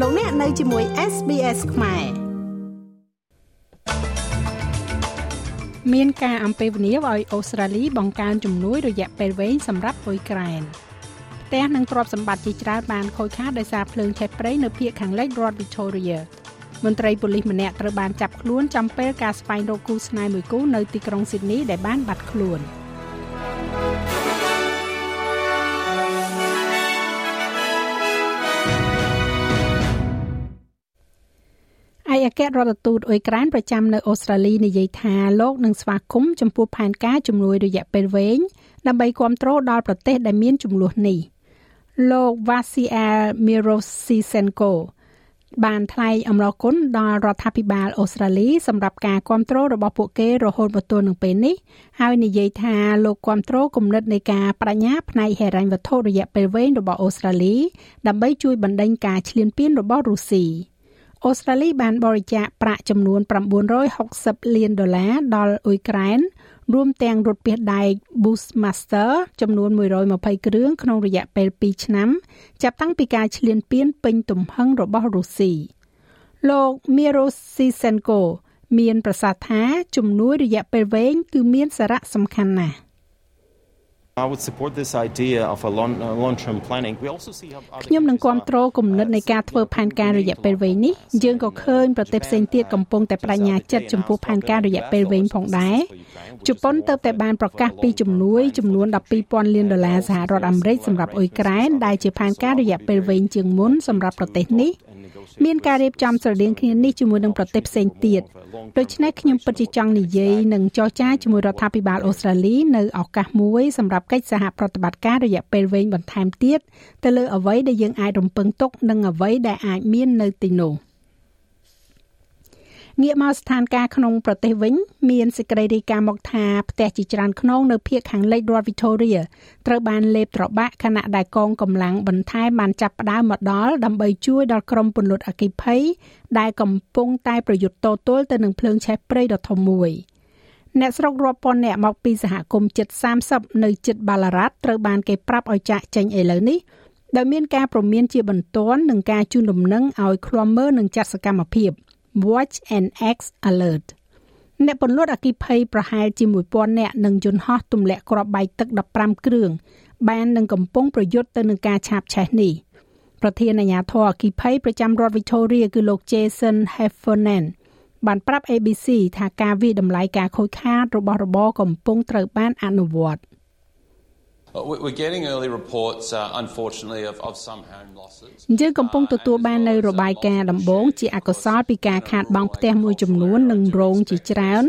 លោកអ្នកនៅជាមួយ SBS ខ្មែរមានការអំពាវនាវឲ្យអូស្ត្រាលីបង្កើនជំនួយរយៈពេលវែងសម្រាប់អ៊ុយក្រែនផ្ទះនិងទ្រព្យសម្បត្តិជាច្រើនបានខូចខាតដោយសារភ្លើងឆេះព្រៃនៅភូមិខាងលិចរដ្ឋ Victoria មន្ត្រីប៉ូលីសម្នាក់ត្រូវបានចាប់ខ្លួនចំពេលការស្វែងរកគូស្នេហ៍មួយគូនៅទីក្រុងស៊ីដនីដែលបានបាត់ខ្លួន។ គ្គរដ្ឋទូតអ៊ុយក្រែនប្រចាំនៅអូស្ត្រាលីនិយាយថាលោកនឹងស្វាគមន៍ចំពោះផែនការជំនួយរយៈពេលវែងដើម្បីគ្រប់គ្រងដល់ប្រទេសដែលមានចំនួននេះលោក Vasiel Mirosisenko បានថ្លែងអំណរគុណដល់រដ្ឋាភិបាលអូស្ត្រាលីសម្រាប់ការគ្រប់គ្រងរបស់ពួកគេរហូតមកទល់នឹងពេលនេះហើយនិយាយថាលោកគ្រប់គ្រងគំនិតនៃការបដិញ្ញាផ្នែកហិរញ្ញវត្ថុរយៈពេលវែងរបស់អូស្ត្រាលីដើម្បីជួយបណ្ដេញការឈ្លានពានរបស់រុស្ស៊ី។ អូស្ត្រាលីបានបរិច្ចាគប្រាក់ចំនួន960លានដុល្លារដល់អ៊ុយក្រែនរួមទាំងរថពាសដែក Bushmaster ចំនួន120គ្រឿងក្នុងរយៈពេល2ឆ្នាំចាប់តាំងពីការឈ្លានពានពេញទំហឹងរបស់រុស្ស៊ីលោក Miro Sisenko មានប្រសាសន៍ថាជំនួយរយៈពេលវែងគឺមានសារៈសំខាន់ណាស់ I would support this idea of a long long term planning. We also see ខ្ញុំនឹងគ្រប់គ្រងគំនិតនៃការធ្វើផែនការរយៈពេលវែងនេះយើងក៏ឃើញប្រទេសផ្សេងទៀតកំពុងតែបដិញ្ញាចិត្តចំពោះផែនការរយៈពេលវែងផងដែរជប៉ុនទៅតែបានប្រកាសពីជំនួយចំនួន12,000លានដុល្លារសហរដ្ឋអាមេរិកសម្រាប់អ៊ុយក្រែនដែលជាផែនការរយៈពេលវែងជាងមុនសម្រាប់ប្រទេសនេះ មានការរៀបចំស្រដៀងគ្នានេះជាមួយនឹងប្រទេសផ្សេងទៀតដូច្នេះខ្ញុំពិតជាចង់និយាយនិងចរចាជាមួយរដ្ឋាភិបាលអូស្ត្រាលីនៅឱកាសមួយសម្រាប់កិច្ចសហប្រតិបត្តិការរយៈពេលវែងបន្ថែមទៀតទៅលើអ្វីដែលយើងអាចរំពឹងទុកនិងអ្វីដែលអាចមាននៅទីនោះ។ ងាកមកស្ថានភាពក្នុងប្រទេសវិញ មានសេចក្តីរាយការណ៍មកថាផ្ទះជាច្រើនខ្នងនៅភូមិខាងលិចរដ្ឋ Victoria ត្រូវបានលេបត្របាក់ខណៈដែលកងកម្លាំងបន្ថែមបានចាប់ផ្ដើមមកដល់ដើម្បីជួយដល់ក្រុមពន្លត់អគ្គិភ័យដែលកំពុងតែប្រយុទ្ធតទល់ទៅនឹងភ្លើងឆេះព្រៃដ៏ធំមួយអ្នកស្រុករាប់ពាន់នាក់មកពីសហគមន៍ជិត30នៅជិតបាឡារ៉ាត់ត្រូវបានគេប្រាប់ឲ្យចាក់ចេញឥឡូវនេះដោយមានការប្រមានជាបន្ទាន់នឹងការជូនដំណឹងឲ្យឃ្លាំមើលនឹងចាត់សកម្មភាព Watch and X Alert អ្នកពន្លត់អគិភ័យប្រហែលជា1000នាក់និងយន្តហោះទម្លាក់គ្រាប់បែកទឹក15គ្រឿងបាននឹងកំពុងប្រយុទ្ធទៅនឹងការឆាបឆេះនេះប្រធានអាជ្ញាធរអគិភ័យប្រចាំរដ្ឋ Victoria គឺលោក Jason Heffernan បានប្រាប់ ABC ថាការវិដំឡៃការខូចខាតរបស់របរកំពុងត្រូវបានអនុវត្ត។ We're getting early reports uh, unfortunately of of some home losses. យើងកំពុងទទួលបាននៅរបាយការណ៍ដំបូងជាអកុសលពីការខាតបង់ផ្ទះមួយចំនួននិងរោងជាច្រើន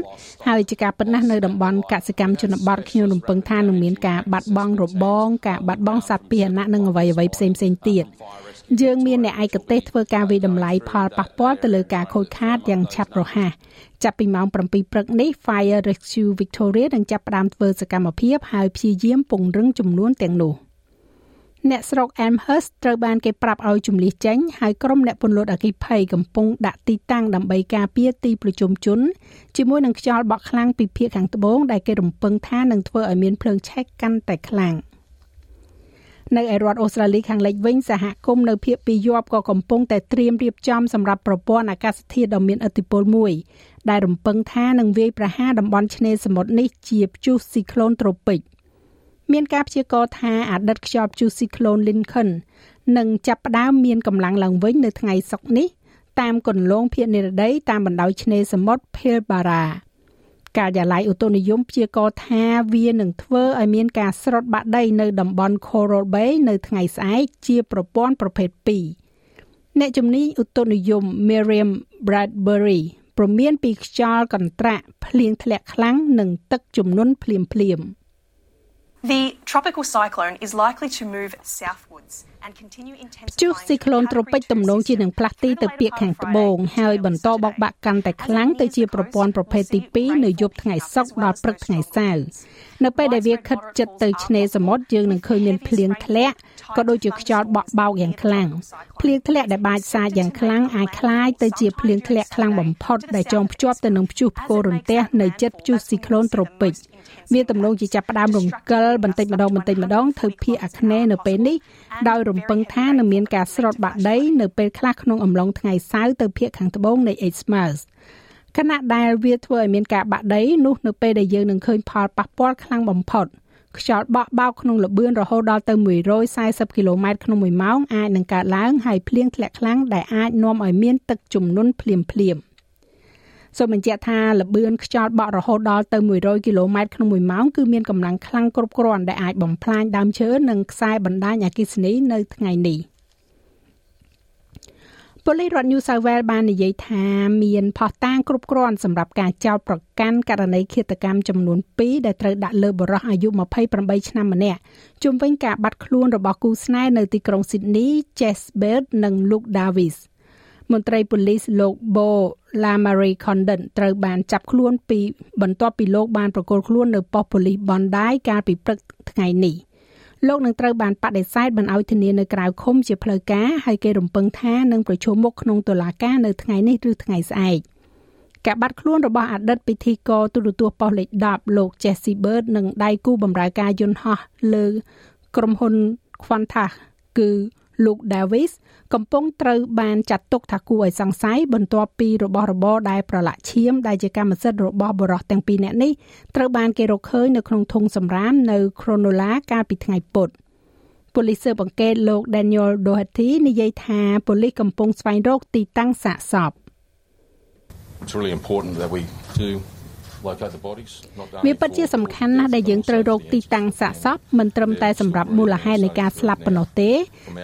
ហើយជាការពិតណាស់នៅតំបន់កសិកម្មជនបទខ្ញុំរំពឹងថានឹងមានការបាត់បង់របង ការបាត់បង់សត្វពាហនៈនិងអ្វីៗផ្សេងៗទៀត យើងមានអ្នកឯកទេសធ្វើការវិដំឡៃផលប៉ះពាល់ទៅលើការខូចខាតយ៉ាងឆាប់រហ័សចាប់ពីម៉ោង7ព្រឹកនេះ Fire Rescue Victoria នឹងចាប់ផ្ដើមធ្វើសកម្មភាពហើយព្យាយាមពង្រឹងចំនួនទាំងនោះអ្នកស្រុក Amherst ត្រូវបានគេប្រាប់ឲ្យជំលះចេញហើយក្រុមអ្នកពន្លត់អគ្គិភ័យកំពុងដាក់ទីតាំងដើម្បីការពារទីប្រជុំជនជាមួយនឹងខ្យល់បក់ខ្លាំងពីភាគខាងត្បូងដែលគេរំពឹងថានឹងធ្វើឲ្យមានភ្លើងឆេះកាន់តែខ្លាំង។ នៅឯរដ្ឋអូស្ត្រាលីខាងលិចវិញសហគមន៍នៅភូមិពីយប់ក៏កំពុងតែត្រៀមរៀបចំសម្រាប់ប្រព័ន្ធអាកាសធាតុដ៏មានឥទ្ធិពលមួយ ដែលរំពឹងថានឹងវាយប្រហារតំបន់ឆ្នេរសមុទ្រនេះជាព្យុះស៊ីក្លូនត្រូពិកមានការព្យាករណ៍ថាអតីតខ្យល់ព្យុះស៊ីក្លូន Lincoln នឹងចាប់ផ្ដើមមានកម្លាំងឡើងវិញនៅថ្ងៃសុក្រនេះតាមគន្លងភាគនិរតីតាមបណ្ដោយឆ្នេរសមុទ្រ Pilbara ការិយាល័យឧតុនិយមព្យាករណ៍ថាវានឹងធ្វើឲ្យមានការស្រុតបាក់ដីនៅតំបន់ Coral Bay នៅថ្ងៃស្អែកជាប្រព័ន្ធប្រភេទ2អ្នកជំនាញឧតុនិយម Miriam Bradbury ព្រមានពីខ្យល់កន្ត្រាក់ភ្លៀងធ្លាក់ខ្លាំងនិងទឹកជំនន់ភ្លាមភ្លាម The tropical cyclone is likely to move southwards ព្យុះស៊ីក្លូនត្រូពិចទំនងជានឹងផ្លាស់ទីទៅពាកខាងត្បូងហើយបន្តបោកបាក់កាន់តែខ្លាំងទៅជាប្រព័ន្ធប្រភេទទី2នៅយប់ថ្ងៃសុក្រដល់ព្រឹកថ្ងៃសៅរ៍នៅពេលដែលវាខិតជិតទៅឆ្នេរសមុទ្រយើងនឹងឃើញមានភ្លៀងធ្លាក់ក៏ដូចជាខ្យល់បក់បោកយ៉ាងខ្លាំងភ្លៀងធ្លាក់ដែលបាចសាចយ៉ាងខ្លាំងអាចคล้ายទៅជាភ្លៀងធ្លាក់ខ្លាំងបំផុតដែលចងភ្ជាប់ទៅនឹងព្យុះផ្គររន្ទះនៅជិតព្យុះស៊ីក្លូនត្រូពិចវាទំនងជាចាប់ផ្ដើមរង្គិលបន្តិចម្ដងបន្តិចម្ដងទៅភាគអាគ្នេយ៍នៅពេលនេះដោយរ រំពឹងថានឹងមានការស្រោតបាក់ដីនៅពេលខ្លះក្នុងអំឡុងថ្ងៃសៅរ៍ទៅភាគខាងត្បូងនៃ Exmouth ខណៈដែលវាធ្វើឲ្យមានការបាក់ដីនោះនៅពេលដែលយើងនឹងឃើញផលប៉ះពាល់ខ្លាំងបំផុតខ្យល់បក់បោកក្នុងល្បឿនរហូតដល់ទៅ140គីឡូម៉ែត្រក្នុង1ម៉ោងអាចនឹងកើតឡើងហើយភ្លៀងធ្លាក់ខ្លាំងដែលអាចនាំឲ្យមានទឹកជំនន់ភ្លាមភ្លាម សូមបញ្ជាក់ថាល្បឿនខ្យល់បក់រហូតដល់ទៅ100គីឡូម៉ែត្រក្នុង1ម៉ោងគឺមានកម្លាំងខ្លាំងគ្រប់គ្រាន់ដែលអាចបំផ្លាញដើមឈើនិងខ្សែបណ្ដាញអគ្គិសនីនៅថ្ងៃនេះ។ប៉ូលីសរដ្ឋ New South Wales បាននិយាយថាមានផុសតាងគ្រប់គ្រាន់សម្រាប់ការចោទប្រកាន់ករណីឃាតកម្មចំនួន2ដែលត្រូវដាក់លើបុរសអាយុ28ឆ្នាំម្នាក់ជុំវិញការបាត់ខ្លួនរបស់គូស្នេហ៍នៅទីក្រុង Sydney Jess Baird និង Luke Davis មន្ត្រីប៉ូលីសលោក Bo Lamary Condon ត្រូវបានចាប់ខ្លួនពីបន្ទាប់ពីលោកបានប្រកល់ខ្លួននៅប៉ុស្តិ៍ប៉ូលីស Bondi កាលពីព្រឹកថ្ងៃនេះ។លោកនឹងត្រូវបានបដិសេធមិនឲ្យធានានៅក្រៅឃុំជាផ្លូវការហើយគេរំពឹងថានឹងប្រជុំមុខក្នុងតុលាការនៅថ្ងៃនេះឬថ្ងៃស្អែកការបាត់ខ្លួនរបស់អតីតពិធីករទូរទស្សន៍ប៉ុស្តិ៍លេខ10លោក Jesse Bird និងដៃគូបម្រើការយន្តហោះលើក្រុមហ៊ុន Qantas គឺ Luke Davis កំពុងត្រូវបានចាត់ទុកថាគួរឲ្យសង្ស័យបន្ទាប់ពីរបស់របរដែលប្រឡាក់ឈាមដែលជាកម្មសិទ្ធិរបស់បរិសុទ្ធទាំងពីរនាក់នេះត្រូវបានគេរកឃើញនៅក្នុងធុងសំរាមនៅ Cronulla កាលពីថ្ងៃពុធប៉ូលីសស៊ើបអង្កេតលោក Daniel Doherty និយាយថាប៉ូលីសកំពុងស្វែងរកទីតាំងសាកសព It's really important that we do វាពិតជាសំខាន់ណាស់ដែលយើងត្រូវរកទីតាំងសាកសពមិនត្រឹមតែសម្រាប់មូលហេតុនៃការស្លាប់ប៉ុណ្ណោះទេ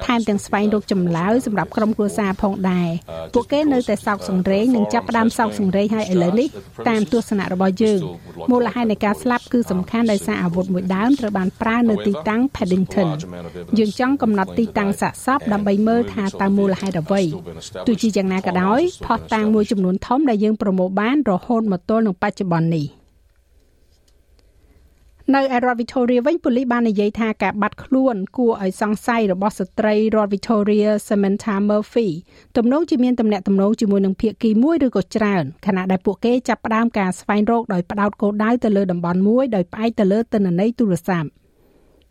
ថែមទាំងស្វែងរកចម្លើយសម្រាប់ក្រុមគ្រួសារផងដែរពួកគេនៅតែសោកសង្រេងនិងចាប់ផ្ដើមសោកសង្រេងហើយឥឡូវនេះតាមទស្សនៈរបស់យើងមូលហេតុនៃការស្លាប់គឺសំខាន់ដោយសារអាវុធមួយដើមត្រូវបានប្រើនៅទីតាំង Paddington យើងចង់កំណត់ទីតាំងសាកសពដើម្បីមើលថាតើមូលហេតុអ្វីទោះជាយ៉ាងណាក៏ដោយផុសតាងមួយចំនួនធំដែលយើងប្រមូលបានរហូតមកទល់នឹងបច្ចុប្បន្ននេះនៅឯរដ្ឋ Victoria វិញប៉ូលីសបាននិយាយថាការបាត់ខ្លួនគួរឲ្យសង្ស័យរបស់ស្ត្រីរដ្ឋ Victoria Samantha Murphy ទំនងជាមានទំនាក់ទំនងជាមួយនឹងភៀកគីមួយឬក៏ច្រើនខណៈដែលពួកគេចាប់ផ្ដើមការស្វែងរកដោយផ្ដោតគោលដៅទៅលើតំបន់មួយដោយផ្អែកទៅលើទិន្នន័យទូរស័ព្ទ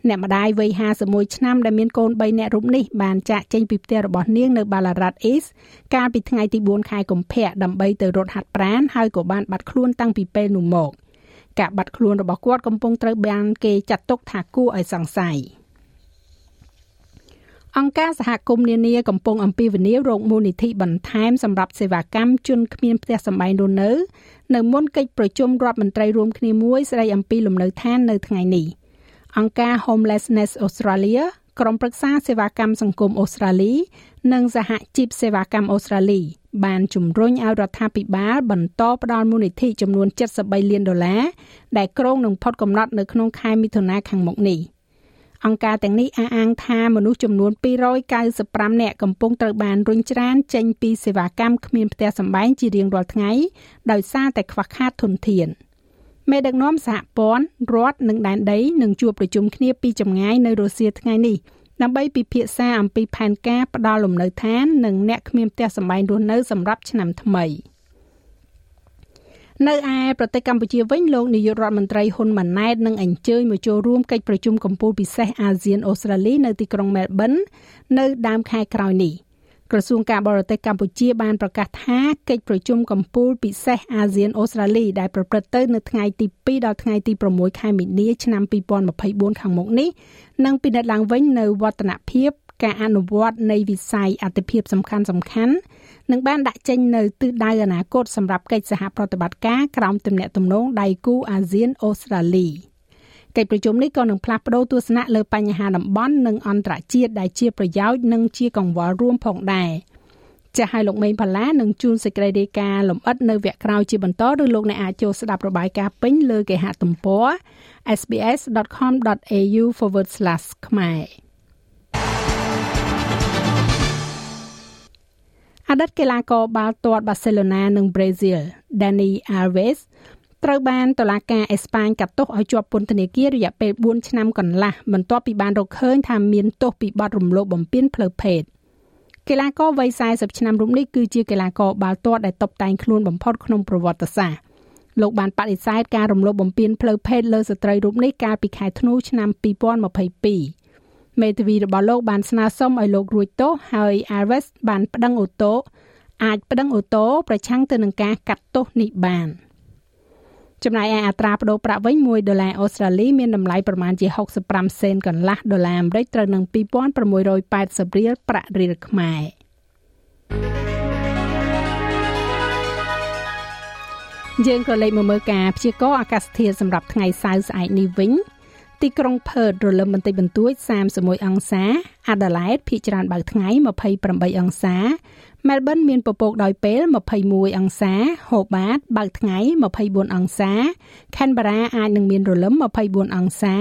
អ្នកម្ដាយវ័យ51ឆ្នាំដែលមានកូន3នាក់រូបនេះបានចាក់ចេញពីផ្ទះរបស់នាងនៅ Ballarat East កាលពីថ្ងៃទី4ខែកុម្ភៈដើម្បីទៅរត់ហាត់ប្រាណហើយក៏បានបាត់ខ្លួនតាំងពីពេលនោះមក។ការបាត់ខ្លួនរបស់គាត់កំពុងត្រូវបានគេចាត់ទុកថាគួរឲ្យសង្ស័យអង្គការសហគមន៍នានាកំពុងអំពាវនាវរកមូលនិធិបន្ថែមសម្រាប់សេវាកម្មជនគ្មានផ្ទះសម្បែងរស់នៅនៅមុនកិច្ចប្រជុំរដ្ឋមន្ត្រីរួមគ្នាមួយស្ដីអំពីលំនៅឋាននៅថ្ងៃនេះ អង្គការ Homelessness Australia ក្រុមប្រឹក្សាសេវាកម្មសង្គមអូស្ត្រាលី និងសហជីពសេវាកម្មអូស្ត្រាលី បានជំរុញឲ្យរដ្ឋាភិបាលបន្តផ្តល់មូលនិធិចំនួន73លានដុល្លារដែលក្រុងនឹងផុតកំណត់នៅក្នុងខែមិថុនាខាងមុខនេះអង្គការទាំងនេះអះអាងថាមនុស្សចំនួន295នាក់កំពុងត្រូវបានរុញច្រានចេញពីសេវាកម្មគ្មានផ្ទះសម្បែងជារៀងរាល់ថ្ងៃដោយសារតែខ្វះខាតធនធាន មេដឹកនាំសហព័ន្ធរដ្ឋនិងដែនដីនឹងជួបប្រជុំគ្នាពីចម្ងាយនៅរុស្ស៊ីថ្ងៃនេះដើម្បីពិភាក្សាអំពីផែនការផ្ដល់លំនៅឋាននិងអ្នកគ្មានផ្ទះសម្បែងរស់នៅសម្រាប់ឆ្នាំថ្មីនៅឯប្រទេសកម្ពុជាវិញលោកនាយករដ្ឋមន្ត្រីហ៊ុនម៉ាណែតនឹងអញ្ជើញមកចូលរួមកិច្ចប្រជុំកំពូលពិសេសអាស៊ានអូស្ត្រាលីនៅទីក្រុងមែលប៊ននៅដើមខែក្រោយនេះ។ ក្រសួងការបរទេសកម្ពុជាបានប្រកាសថាកិច្ចប្រជុំកំពូលពិសេសអាស៊ានអូស្ត្រាលីដែលប្រព្រឹត្តទៅនៅថ្ងៃទី2ដល់ថ្ងៃទី6ខែមីនាឆ្នាំ2024ខាងមុខនេះនឹងពិនិត្យឡើងវិញនៅវឌ្ឍនភាពការអនុវត្តនៃវិស័យអតិភិបសំខាន់សំខាន់នឹងបានដាក់ចេញនៅទិសដៅអនាគតសម្រាប់កិច្ចសហប្រតិបត្តិការក្រោមទំនាក់ទំនងដៃគូអាស៊ានអូស្ត្រាលី។ កិច្ចប្រជុំនេះក៏នឹងផ្លាស់ប្តូរទស្សនៈលើបញ្ហាតំបន់និងអន្តរជាតិដែលជាប្រយោជន៍និងជាកង្វល់រួមផងដែរចាស់ឲ្យលោកមេងផល្លានឹងជួនសេចក្តីរាយការណ៍លម្អិតនៅវគ្គក្រោយជាបន្តឬលោកអ្នកអាចចូលស្ដាប់របាយការណ៍ពេញលើគេហទំព័រ sbs.com.au/ ខ្មែរអតីតកីឡាករបាល់ទាត់បាសេឡូណានិងប្រេស៊ីល Dani Alves ត្រូវបានតុលាការអេស្ប៉ាញកាត់ទោសឲ្យជាប់ពន្ធនាគាររយៈពេល4ឆ្នាំកន្លះបន្ទាប់ពីបានរកឃើញថាមានទោសពីបទរំលោភបំពានផ្លូវភេទកីឡាករវ័យ40ឆ្នាំរូបនេះគឺជាកីឡាករបាល់ទាត់ដែលតុបតែងខ្លួនបំផុតក្នុងប្រវត្តិសាស្ត្រលោកបានបដិសេធការរំលោភបំពានផ្លូវភេទលើស្ត្រីរូបនេះកាលពីខែធ្នូឆ្នាំ2022មេធាវីរបស់លោកបានស្នើសុំឲ្យលោករួចទោសហើយ Alves បានប្តឹងអូតូអាចប្តឹងអូតូប្រឆាំងទៅនឹងការកាត់ទោសនេះបាន ចំណែកឯអត្រាប្តូរប្រាក់វិញ1ដុល្លារអូស្ត្រាលីមានតម្លៃប្រមាណជា65សេនកន្លះដុល្លារអាមេរិកត្រូវនឹង2680រៀលប្រាក់រៀលខ្មែរយើងក៏លេខមកមើលការព្យាករណ៍អាកាសធាតុសម្រាប់ថ្ងៃសៅរ៍ស្អែកនេះវិញទីក្រុងផឺតរលឹមបន្តិចបន្តួច31អង្សាអាដាលេដភាគច្រើនបើកថ្ងៃ28អង្សា មែលប៊នមានពពកដោយពេល21អង្សា ហូបាត បើកថ្ងៃ24អង្សា ខេនបារ៉ាអាចនឹងមានរលឹម24អង្សា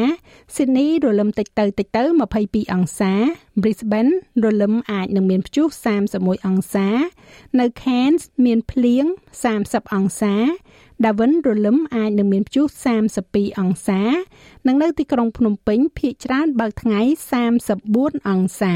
ស៊ីដនីរលឹមតិចទៅតិចទៅ22អង្សា Brisbane រលឹមអាចនឹងមានព្យុះ31អង្សា នៅ Cairns មានភ្លៀង30អង្សា Darwin រលឹមអាចនឹងមានព្យុះ32អង្សា និងនៅទីក្រុងភ្នំពេញភាគច្រើនបើកថ្ងៃ34អង្សា